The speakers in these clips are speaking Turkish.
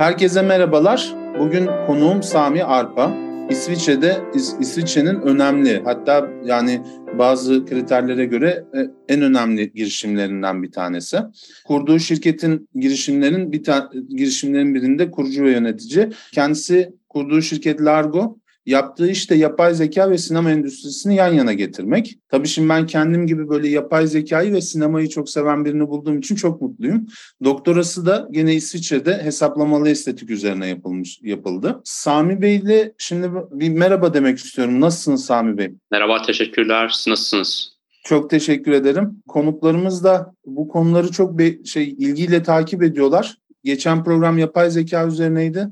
Herkese merhabalar. Bugün konuğum Sami Arpa. İsviçre'de İs, İsviçre'nin önemli hatta yani bazı kriterlere göre e, en önemli girişimlerinden bir tanesi. Kurduğu şirketin girişimlerin bir ta- girişimlerin birinde kurucu ve yönetici. Kendisi kurduğu şirket Largo Yaptığı işte yapay zeka ve sinema endüstrisini yan yana getirmek. Tabii şimdi ben kendim gibi böyle yapay zekayı ve sinemayı çok seven birini bulduğum için çok mutluyum. Doktorası da gene İsviçre'de hesaplamalı estetik üzerine yapılmış yapıldı. Sami Bey ile şimdi bir merhaba demek istiyorum. Nasılsınız Sami Bey? Merhaba, teşekkürler. Siz nasılsınız? Çok teşekkür ederim. Konuklarımız da bu konuları çok be- şey ilgiyle takip ediyorlar. Geçen program yapay zeka üzerineydi.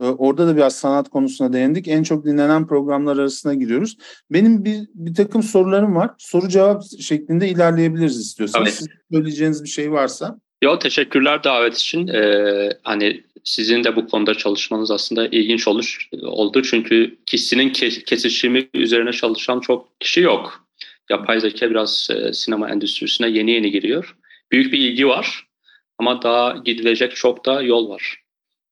Ee, orada da biraz sanat konusuna değindik. En çok dinlenen programlar arasına giriyoruz. Benim bir, bir takım sorularım var. Soru cevap şeklinde ilerleyebiliriz istiyorsanız. Siz söyleyeceğiniz bir şey varsa. Yo, teşekkürler davet için. Ee, hani sizin de bu konuda çalışmanız aslında ilginç olur, oldu. Çünkü kişinin ke- kesişimi üzerine çalışan çok kişi yok. Yapay zeka biraz e, sinema endüstrisine yeni yeni giriyor. Büyük bir ilgi var ama daha gidilecek çok da yol var.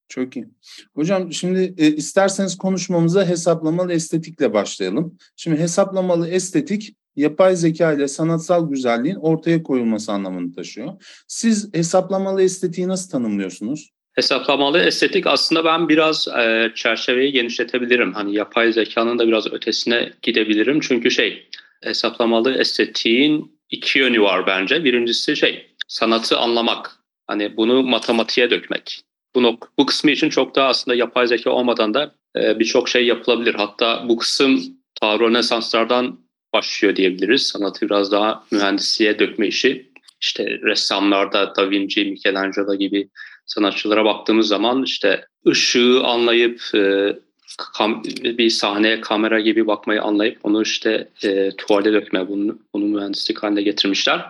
Çok iyi. Hocam şimdi e, isterseniz konuşmamıza hesaplamalı estetikle başlayalım. Şimdi hesaplamalı estetik yapay zeka ile sanatsal güzelliğin ortaya koyulması anlamını taşıyor. Siz hesaplamalı estetiği nasıl tanımlıyorsunuz? Hesaplamalı estetik aslında ben biraz e, çerçeveyi genişletebilirim. Hani yapay zekanın da biraz ötesine gidebilirim. Çünkü şey hesaplamalı estetiğin iki yönü var bence. Birincisi şey sanatı anlamak. Hani bunu matematiğe dökmek. Bu, bu kısmı için çok daha aslında yapay zeka olmadan da e, birçok şey yapılabilir. Hatta bu kısım ta Rönesanslardan başlıyor diyebiliriz. Sanatı biraz daha mühendisliğe dökme işi. İşte ressamlarda Da Vinci, Michelangelo gibi sanatçılara baktığımız zaman işte ışığı anlayıp e, kam, bir sahneye kamera gibi bakmayı anlayıp onu işte e, tuvale dökme, bunu, bunu mühendislik haline getirmişler.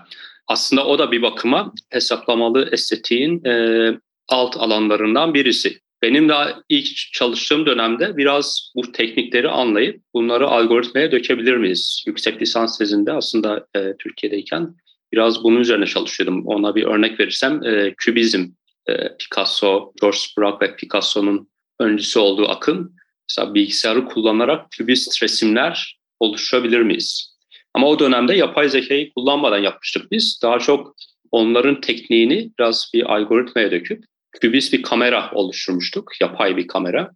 Aslında o da bir bakıma hesaplamalı estetiğin e, alt alanlarından birisi. Benim daha ilk çalıştığım dönemde biraz bu teknikleri anlayıp bunları algoritmaya dökebilir miyiz? Yüksek lisans tezinde aslında e, Türkiye'deyken biraz bunun üzerine çalışıyordum. Ona bir örnek verirsem e, kübizm, e, Picasso, George Braque ve Picasso'nun öncüsü olduğu akım. Mesela bilgisayarı kullanarak kübist resimler oluşturabilir miyiz? Ama o dönemde yapay zekayı kullanmadan yapmıştık biz. Daha çok onların tekniğini biraz bir algoritmaya döküp kübist bir kamera oluşturmuştuk. Yapay bir kamera.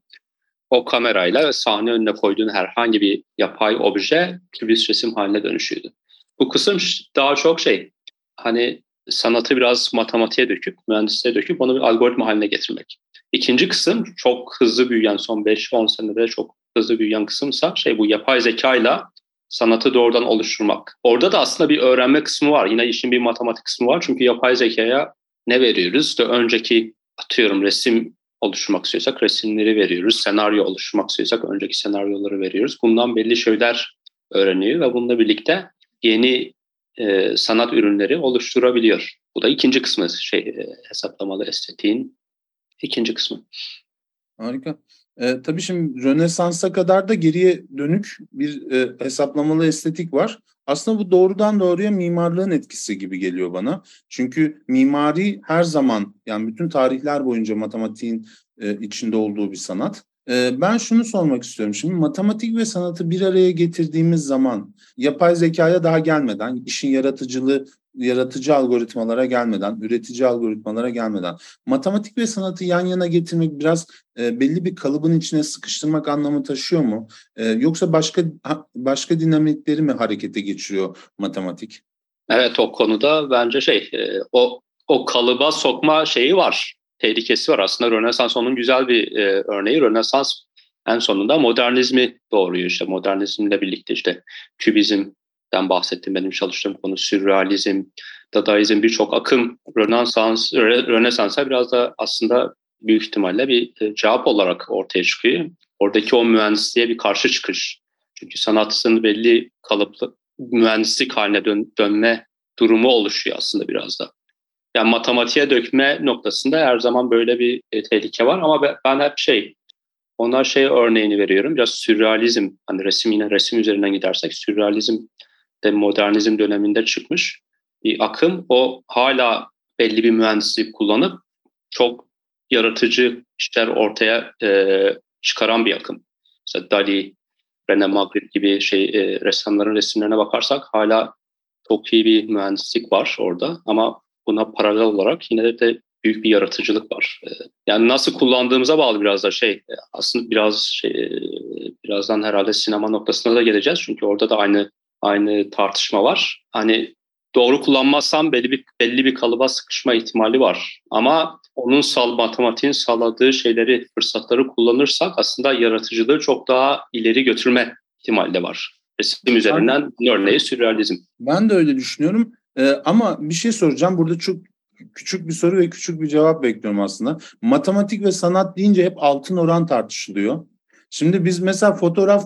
O kamerayla sahne önüne koyduğun herhangi bir yapay obje kübist resim haline dönüşüyordu. Bu kısım daha çok şey hani sanatı biraz matematiğe döküp, mühendisliğe döküp onu bir algoritma haline getirmek. İkinci kısım çok hızlı büyüyen son 5-10 senede çok hızlı büyüyen kısımsa şey bu yapay zekayla sanatı doğrudan oluşturmak. Orada da aslında bir öğrenme kısmı var. Yine işin bir matematik kısmı var. Çünkü yapay zekaya ne veriyoruz? İşte önceki atıyorum resim oluşturmak istiyorsak resimleri veriyoruz. Senaryo oluşturmak istiyorsak önceki senaryoları veriyoruz. Bundan belli şeyler öğreniyor ve bununla birlikte yeni e, sanat ürünleri oluşturabiliyor. Bu da ikinci kısmı şey e, hesaplamalı estetiğin ikinci kısmı. Harika. E, tabii şimdi Rönesans'a kadar da geriye dönük bir e, hesaplamalı estetik var. Aslında bu doğrudan doğruya mimarlığın etkisi gibi geliyor bana. Çünkü mimari her zaman yani bütün tarihler boyunca matematiğin e, içinde olduğu bir sanat. E, ben şunu sormak istiyorum. Şimdi matematik ve sanatı bir araya getirdiğimiz zaman yapay zekaya daha gelmeden işin yaratıcılığı yaratıcı algoritmalara gelmeden, üretici algoritmalara gelmeden matematik ve sanatı yan yana getirmek biraz e, belli bir kalıbın içine sıkıştırmak anlamı taşıyor mu? E, yoksa başka başka dinamikleri mi harekete geçiriyor matematik? Evet o konuda bence şey e, o o kalıba sokma şeyi var. Tehlikesi var. Aslında Rönesans onun güzel bir e, örneği. Rönesans en sonunda modernizmi doğuruyor işte modernizmle birlikte işte kübizm den bahsettim benim çalıştığım konu sürrealizm, dadaizm birçok akım Rönesans, Rönesans'a biraz da aslında büyük ihtimalle bir e, cevap olarak ortaya çıkıyor. Oradaki o mühendisliğe bir karşı çıkış. Çünkü sanatın belli kalıplı mühendislik haline dön, dönme durumu oluşuyor aslında biraz da. Yani matematiğe dökme noktasında her zaman böyle bir e, tehlike var ama ben hep şey ona şey örneğini veriyorum. Biraz sürrealizm, hani resim yine resim üzerinden gidersek sürrealizm de modernizm döneminde çıkmış bir akım. O hala belli bir mühendislik kullanıp çok yaratıcı işler ortaya e, çıkaran bir akım. Mesela Dali, René Magritte gibi şey e, ressamların resimlerine bakarsak hala çok iyi bir mühendislik var orada ama buna paralel olarak yine de, de büyük bir yaratıcılık var. E, yani nasıl kullandığımıza bağlı biraz da şey e, aslında biraz şey e, birazdan herhalde sinema noktasına da geleceğiz çünkü orada da aynı aynı tartışma var. Hani doğru kullanmazsam belli bir belli bir kalıba sıkışma ihtimali var. Ama onun sal matematiğin sağladığı şeyleri, fırsatları kullanırsak aslında yaratıcılığı çok daha ileri götürme ihtimali de var. Resim üzerinden örneği sürrealizm. Ben de öyle düşünüyorum. Ee, ama bir şey soracağım. Burada çok küçük bir soru ve küçük bir cevap bekliyorum aslında. Matematik ve sanat deyince hep altın oran tartışılıyor. Şimdi biz mesela fotoğraf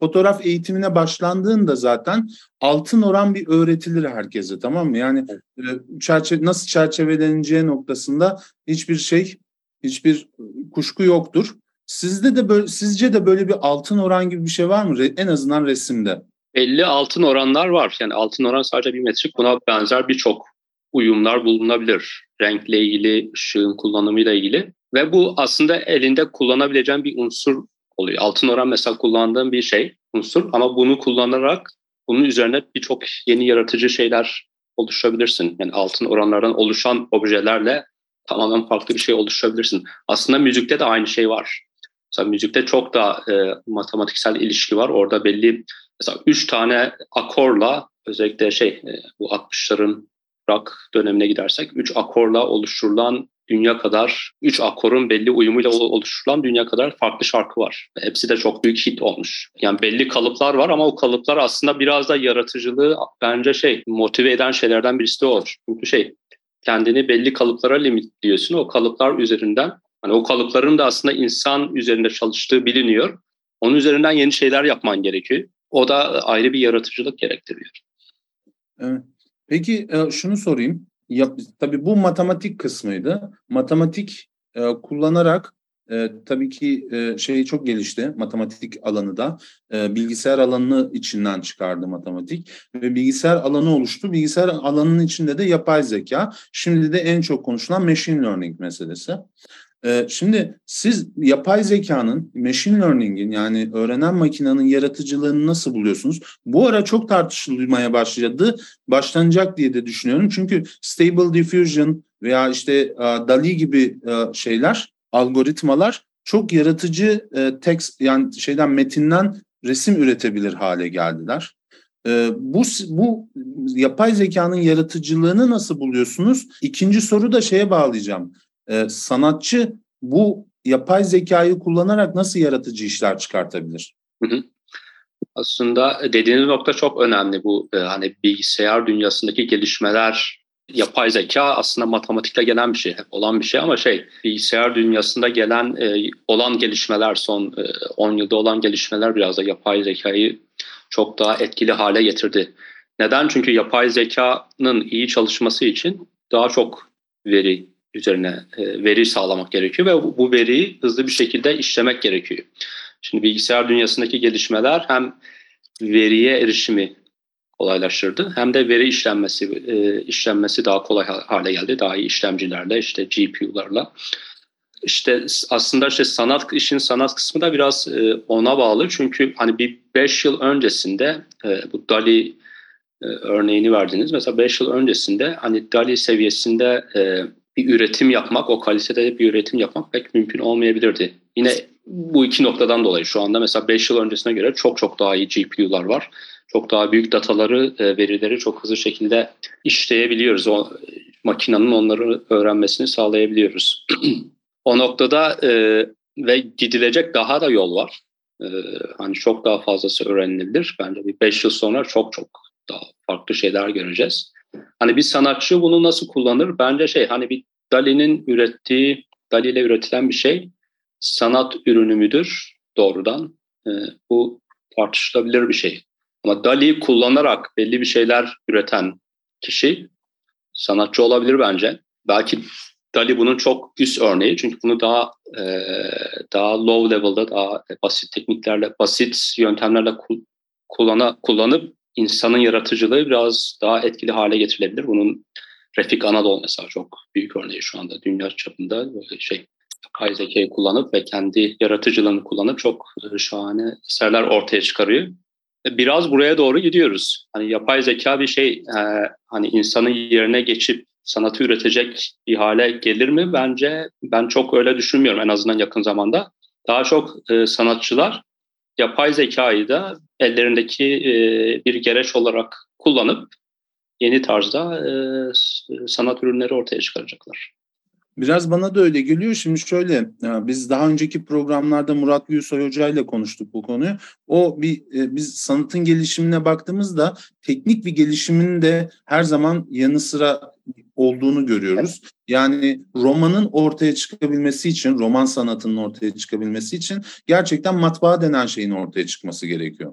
fotoğraf eğitimine başlandığında zaten altın oran bir öğretilir herkese tamam mı? Yani e, çerçeve, nasıl çerçeveleneceği noktasında hiçbir şey, hiçbir kuşku yoktur. Sizde de böyle, sizce de böyle bir altın oran gibi bir şey var mı? En azından resimde. Belli altın oranlar var. Yani altın oran sadece bir metrik. Buna benzer birçok uyumlar bulunabilir. Renkle ilgili, ışığın kullanımıyla ilgili. Ve bu aslında elinde kullanabileceğin bir unsur oluyor. Altın oran mesela kullandığım bir şey, unsur ama bunu kullanarak bunun üzerine birçok yeni yaratıcı şeyler oluşturabilirsin. Yani altın oranlardan oluşan objelerle tamamen farklı bir şey oluşturabilirsin. Aslında müzikte de aynı şey var. Mesela müzikte çok da e, matematiksel ilişki var. Orada belli mesela üç tane akorla özellikle şey e, bu 60'ların rock dönemine gidersek üç akorla oluşturulan dünya kadar, üç akorun belli uyumuyla oluşturulan dünya kadar farklı şarkı var. Hepsi de çok büyük hit olmuş. Yani belli kalıplar var ama o kalıplar aslında biraz da yaratıcılığı bence şey motive eden şeylerden birisi de olur. Çünkü şey kendini belli kalıplara limitliyorsun. O kalıplar üzerinden hani o kalıpların da aslında insan üzerinde çalıştığı biliniyor. Onun üzerinden yeni şeyler yapman gerekiyor. O da ayrı bir yaratıcılık gerektiriyor. Evet. Peki e, şunu sorayım. Ya, tabii bu matematik kısmıydı. Matematik e, kullanarak e, tabii ki e, şey çok gelişti matematik alanı da e, bilgisayar alanını içinden çıkardı matematik ve bilgisayar alanı oluştu. Bilgisayar alanının içinde de yapay zeka. Şimdi de en çok konuşulan machine learning meselesi. Ee, şimdi siz yapay zekanın, machine learning'in yani öğrenen makinenin yaratıcılığını nasıl buluyorsunuz? Bu ara çok tartışılmaya başladı, başlanacak diye de düşünüyorum. Çünkü Stable Diffusion veya işte e, DALI gibi e, şeyler, algoritmalar çok yaratıcı e, text yani şeyden metinden resim üretebilir hale geldiler. Bu, bu yapay zekanın yaratıcılığını nasıl buluyorsunuz? İkinci soru da şeye bağlayacağım e, sanatçı bu yapay zekayı kullanarak nasıl yaratıcı işler çıkartabilir? Hı hı. Aslında dediğiniz nokta çok önemli bu e, hani bilgisayar dünyasındaki gelişmeler yapay zeka aslında matematikle gelen bir şey, hep olan bir şey ama şey bilgisayar dünyasında gelen e, olan gelişmeler son 10 e, yılda olan gelişmeler biraz da yapay zekayı çok daha etkili hale getirdi. Neden? Çünkü yapay zekanın iyi çalışması için daha çok veri üzerine e, veri sağlamak gerekiyor ve bu veriyi hızlı bir şekilde işlemek gerekiyor. Şimdi bilgisayar dünyasındaki gelişmeler hem veriye erişimi kolaylaştırdı hem de veri işlenmesi e, işlenmesi daha kolay hale geldi. Daha iyi işlemcilerle işte GPU'larla. İşte aslında işte sanat işin sanat kısmı da biraz e, ona bağlı. Çünkü hani bir 5 yıl öncesinde e, bu DALI örneğini verdiniz. Mesela 5 yıl öncesinde hani DALI seviyesinde e, bir üretim yapmak, o kalitede bir üretim yapmak pek mümkün olmayabilirdi. Yine bu iki noktadan dolayı şu anda mesela 5 yıl öncesine göre çok çok daha iyi GPU'lar var. Çok daha büyük dataları, e, verileri çok hızlı şekilde işleyebiliyoruz. O makinenin onları öğrenmesini sağlayabiliyoruz. o noktada e, ve gidilecek daha da yol var. E, hani çok daha fazlası öğrenilebilir. Bence bir 5 yıl sonra çok çok daha farklı şeyler göreceğiz. Hani bir sanatçı bunu nasıl kullanır? Bence şey hani bir Dali'nin ürettiği, Dali ile üretilen bir şey sanat ürünü müdür doğrudan? E, bu tartışılabilir bir şey. Ama Dali'yi kullanarak belli bir şeyler üreten kişi sanatçı olabilir bence. Belki Dali bunun çok üst örneği çünkü bunu daha e, daha low level'da daha basit tekniklerle, basit yöntemlerle kullana, kullanıp insanın yaratıcılığı biraz daha etkili hale getirilebilir. Bunun Refik Anadolu mesela çok büyük örneği şu anda dünya çapında böyle şey yapay zekayı kullanıp ve kendi yaratıcılığını kullanıp çok e, şahane eserler ortaya çıkarıyor. Biraz buraya doğru gidiyoruz. Hani yapay zeka bir şey e, hani insanın yerine geçip sanatı üretecek bir hale gelir mi? Bence ben çok öyle düşünmüyorum en azından yakın zamanda. Daha çok e, sanatçılar yapay zekayı da ellerindeki e, bir gereç olarak kullanıp yeni tarzda e, sanat ürünleri ortaya çıkaracaklar. Biraz bana da öyle geliyor. Şimdi şöyle biz daha önceki programlarda Murat Gülsoy Hoca ile konuştuk bu konuyu. O bir e, biz sanatın gelişimine baktığımızda teknik bir gelişimin de her zaman yanı sıra olduğunu görüyoruz. Yani romanın ortaya çıkabilmesi için, roman sanatının ortaya çıkabilmesi için gerçekten matbaa denen şeyin ortaya çıkması gerekiyor.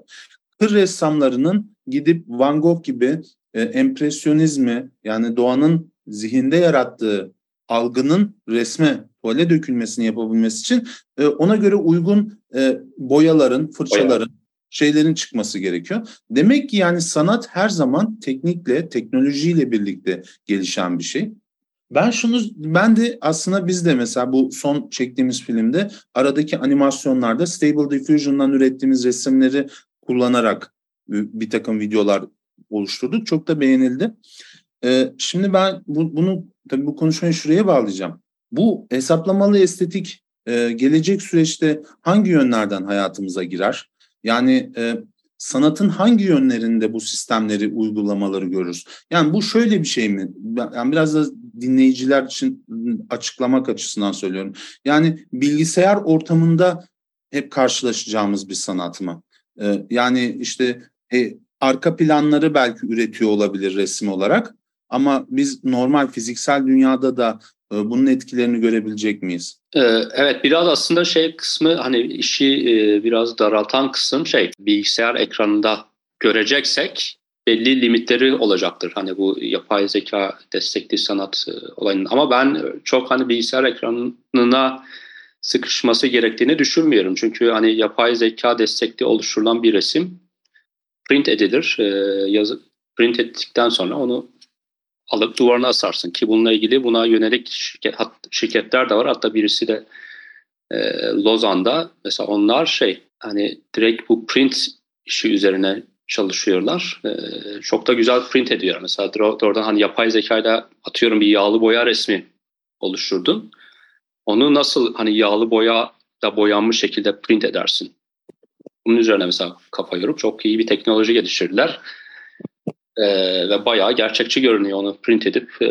Kır ressamlarının gidip Van Gogh gibi e, empresyonizmi yani doğanın zihinde yarattığı algının resme, tuvale dökülmesini yapabilmesi için e, ona göre uygun e, boyaların, fırçaların, şeylerin çıkması gerekiyor. Demek ki yani sanat her zaman teknikle, teknolojiyle birlikte gelişen bir şey. Ben şunu, ben de aslında biz de mesela bu son çektiğimiz filmde aradaki animasyonlarda Stable Diffusion'dan ürettiğimiz resimleri kullanarak bir takım videolar oluşturduk. Çok da beğenildi. Ee, şimdi ben bu, bunu tabii bu konuşmayı şuraya bağlayacağım. Bu hesaplamalı estetik e, gelecek süreçte hangi yönlerden hayatımıza girer? Yani e, sanatın hangi yönlerinde bu sistemleri, uygulamaları görürüz? Yani bu şöyle bir şey mi? Yani biraz da dinleyiciler için açıklamak açısından söylüyorum. Yani bilgisayar ortamında hep karşılaşacağımız bir sanat mı? Ee, yani işte e, arka planları belki üretiyor olabilir resim olarak ama biz normal fiziksel dünyada da e, bunun etkilerini görebilecek miyiz? Ee, evet biraz aslında şey kısmı hani işi e, biraz daraltan kısım şey bilgisayar ekranında göreceksek belli limitleri olacaktır. Hani bu yapay zeka destekli sanat e, olayının. Ama ben çok hani bilgisayar ekranına sıkışması gerektiğini düşünmüyorum. Çünkü hani yapay zeka destekli oluşturulan bir resim print edilir. yazı, print ettikten sonra onu alıp duvarına asarsın ki bununla ilgili buna yönelik şirket, şirketler de var. Hatta birisi de e, Lozan'da mesela onlar şey hani direkt bu print işi üzerine çalışıyorlar. E, çok da güzel print ediyor. Mesela oradan hani yapay zekayla atıyorum bir yağlı boya resmi oluşturdun. Onu nasıl hani yağlı boya da boyanmış şekilde print edersin? Bunun üzerine mesela kafa yorup çok iyi bir teknoloji geliştirdiler. Ee, ve bayağı gerçekçi görünüyor onu print edip e,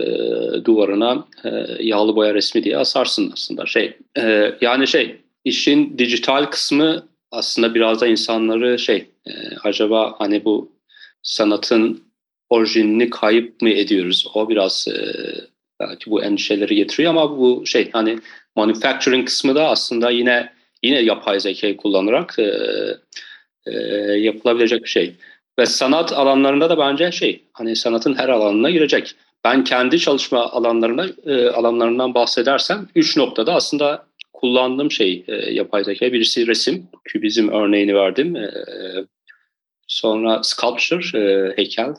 duvarına e, yağlı boya resmi diye asarsın aslında şey e, yani şey işin dijital kısmı aslında biraz da insanları şey e, acaba hani bu sanatın orijinini kayıp mı ediyoruz o biraz e, belki bu endişeleri getiriyor ama bu şey hani manufacturing kısmı da aslında yine yine yapay zekayı kullanarak e, e, yapılabilecek bir şey. Ve sanat alanlarında da bence şey hani sanatın her alanına girecek. Ben kendi çalışma alanlarına e, alanlarından bahsedersem üç noktada aslında kullandığım şey e, yapay zeka. Birisi resim, kübizm örneğini verdim. E, sonra sculpture, e, heykel.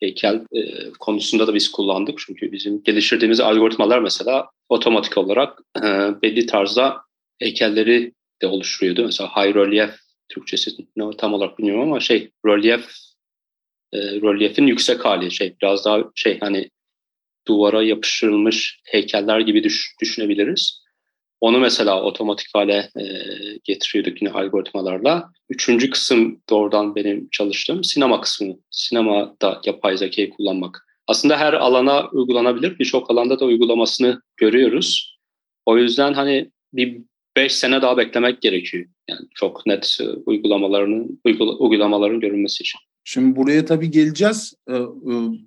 Heykel e, konusunda da biz kullandık. Çünkü bizim geliştirdiğimiz algoritmalar mesela otomatik olarak e, belli tarzda heykelleri de oluşturuyordu. Mesela high relief Türkçesi ne tam olarak bilmiyorum ama şey rölyef e, rölyefin yüksek hali şey biraz daha şey hani duvara yapıştırılmış heykeller gibi düş, düşünebiliriz. Onu mesela otomatik hale e, getiriyorduk yine algoritmalarla. Üçüncü kısım doğrudan benim çalıştığım sinema kısmı. Sinemada yapay zekayı kullanmak. Aslında her alana uygulanabilir. Birçok alanda da uygulamasını görüyoruz. O yüzden hani bir 5 sene daha beklemek gerekiyor. Yani çok net e, uygulamalarının uygulamaların görünmesi için. Şimdi buraya tabii geleceğiz. E, e,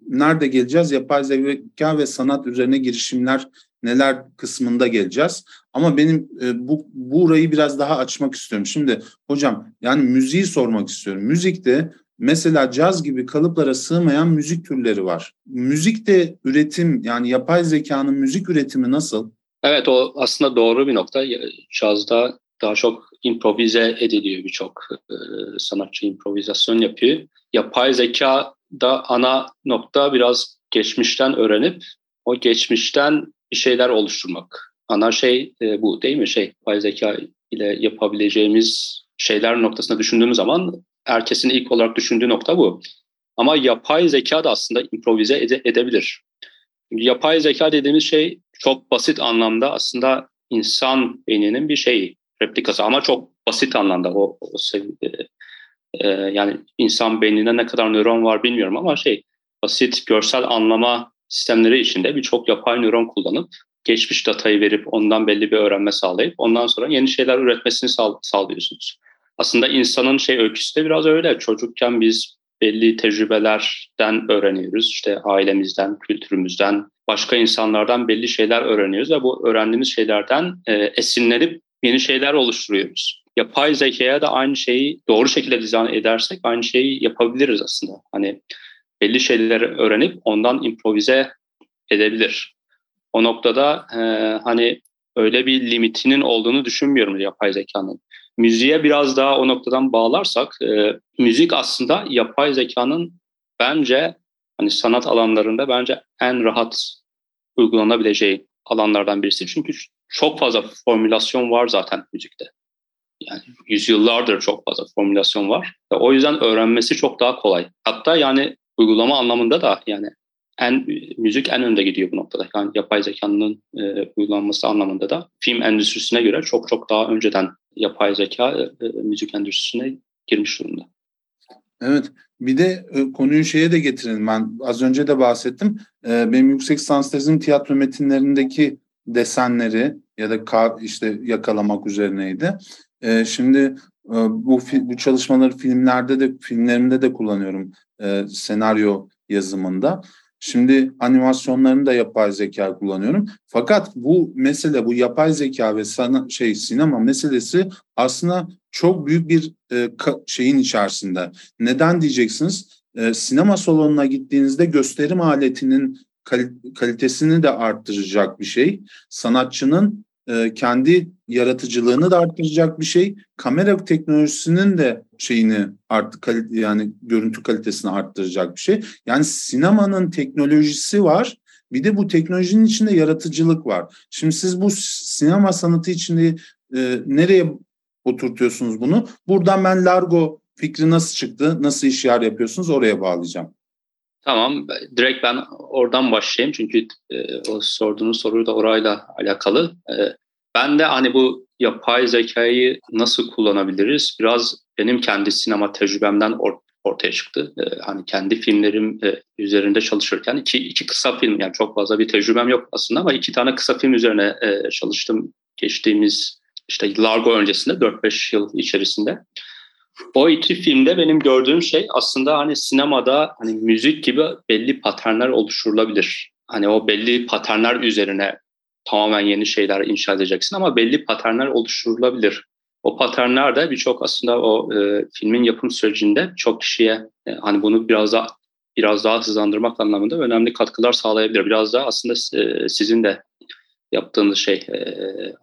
nerede geleceğiz? Yapay zeka ve sanat üzerine girişimler neler kısmında geleceğiz. Ama benim bu burayı biraz daha açmak istiyorum. Şimdi hocam yani müziği sormak istiyorum. Müzikte mesela caz gibi kalıplara sığmayan müzik türleri var. Müzikte üretim yani yapay zekanın müzik üretimi nasıl? Evet o aslında doğru bir nokta. Cazda daha çok improvize ediliyor birçok e, sanatçı improvizasyon yapıyor. Yapay zeka da ana nokta biraz geçmişten öğrenip o geçmişten bir şeyler oluşturmak. ana şey e, bu değil mi? Şey, yapay zeka ile yapabileceğimiz şeyler noktasında düşündüğümüz zaman herkesin ilk olarak düşündüğü nokta bu. Ama yapay zeka da aslında improvize ede- edebilir. Yapay zeka dediğimiz şey çok basit anlamda aslında insan beyninin bir şeyi, replikası ama çok basit anlamda o, o seviyede. Ee, yani insan beyninde ne kadar nöron var bilmiyorum ama şey basit görsel anlama sistemleri içinde birçok yapay nöron kullanıp geçmiş datayı verip ondan belli bir öğrenme sağlayıp ondan sonra yeni şeyler üretmesini sağ, sağlıyorsunuz. Aslında insanın şey öyküsü de biraz öyle. Çocukken biz belli tecrübelerden öğreniyoruz. İşte ailemizden, kültürümüzden, başka insanlardan belli şeyler öğreniyoruz ve bu öğrendiğimiz şeylerden e, esinlenip yeni şeyler oluşturuyoruz. Yapay zekaya da aynı şeyi doğru şekilde dizayn edersek aynı şeyi yapabiliriz aslında. Hani belli şeyleri öğrenip ondan improvize edebilir. O noktada e, hani öyle bir limitinin olduğunu düşünmüyorum yapay zekanın. Müziğe biraz daha o noktadan bağlarsak, e, müzik aslında yapay zekanın bence hani sanat alanlarında bence en rahat uygulanabileceği alanlardan birisi. Çünkü çok fazla formülasyon var zaten müzikte. Yani yüzyıllardır çok fazla formülasyon var. Ve o yüzden öğrenmesi çok daha kolay. Hatta yani uygulama anlamında da yani en müzik en önde gidiyor bu noktada. Yani yapay zekanın e, uygulanması anlamında da film endüstrisine göre çok çok daha önceden yapay zeka e, müzik endüstrisine girmiş durumda. Evet. Bir de e, konuyu şeye de getirelim. Ben az önce de bahsettim. E, benim yüksek lisans tezim tiyatro metinlerindeki desenleri ya da ka, işte yakalamak üzerineydi. E, şimdi e, bu bu çalışmaları filmlerde de filmlerimde de kullanıyorum e, senaryo yazımında. Şimdi animasyonlarını da yapay zeka kullanıyorum. Fakat bu mesele, bu yapay zeka ve sana, şey sinema meselesi aslında çok büyük bir e, şeyin içerisinde. Neden diyeceksiniz? E, sinema salonuna gittiğinizde gösterim aletinin kalitesini de arttıracak bir şey. Sanatçının e, kendi yaratıcılığını da arttıracak bir şey. Kamera teknolojisinin de şeyini art kalite, yani görüntü kalitesini arttıracak bir şey. Yani sinemanın teknolojisi var. Bir de bu teknolojinin içinde yaratıcılık var. Şimdi siz bu sinema sanatı içinde e, nereye oturtuyorsunuz bunu? Buradan ben Largo fikri nasıl çıktı, nasıl işler yapıyorsunuz oraya bağlayacağım. Tamam, direkt ben oradan başlayayım çünkü e, o sorduğunuz soru da orayla alakalı. E, ben de hani bu yapay zekayı nasıl kullanabiliriz? Biraz benim kendi sinema tecrübemden or- ortaya çıktı. E, hani kendi filmlerim e, üzerinde çalışırken iki, iki kısa film yani çok fazla bir tecrübem yok aslında ama iki tane kısa film üzerine e, çalıştım geçtiğimiz işte Largo öncesinde 4-5 yıl içerisinde. O iki filmde benim gördüğüm şey aslında hani sinemada hani müzik gibi belli paternler oluşturulabilir. Hani o belli paternler üzerine tamamen yeni şeyler inşa edeceksin ama belli paternler oluşturulabilir. O paternler de birçok aslında o e, filmin yapım sürecinde çok kişiye e, hani bunu biraz daha biraz daha hızlandırmak anlamında önemli katkılar sağlayabilir. Biraz daha aslında e, sizin de yaptığınız şey e,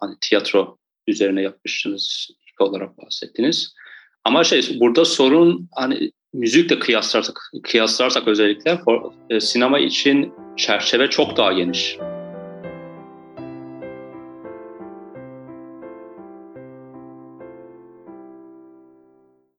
hani tiyatro üzerine yapmışsınız ilk olarak bahsettiniz. Ama şey burada sorun hani müzikle kıyaslarsak kıyaslarsak özellikle e, sinema için çerçeve çok daha geniş.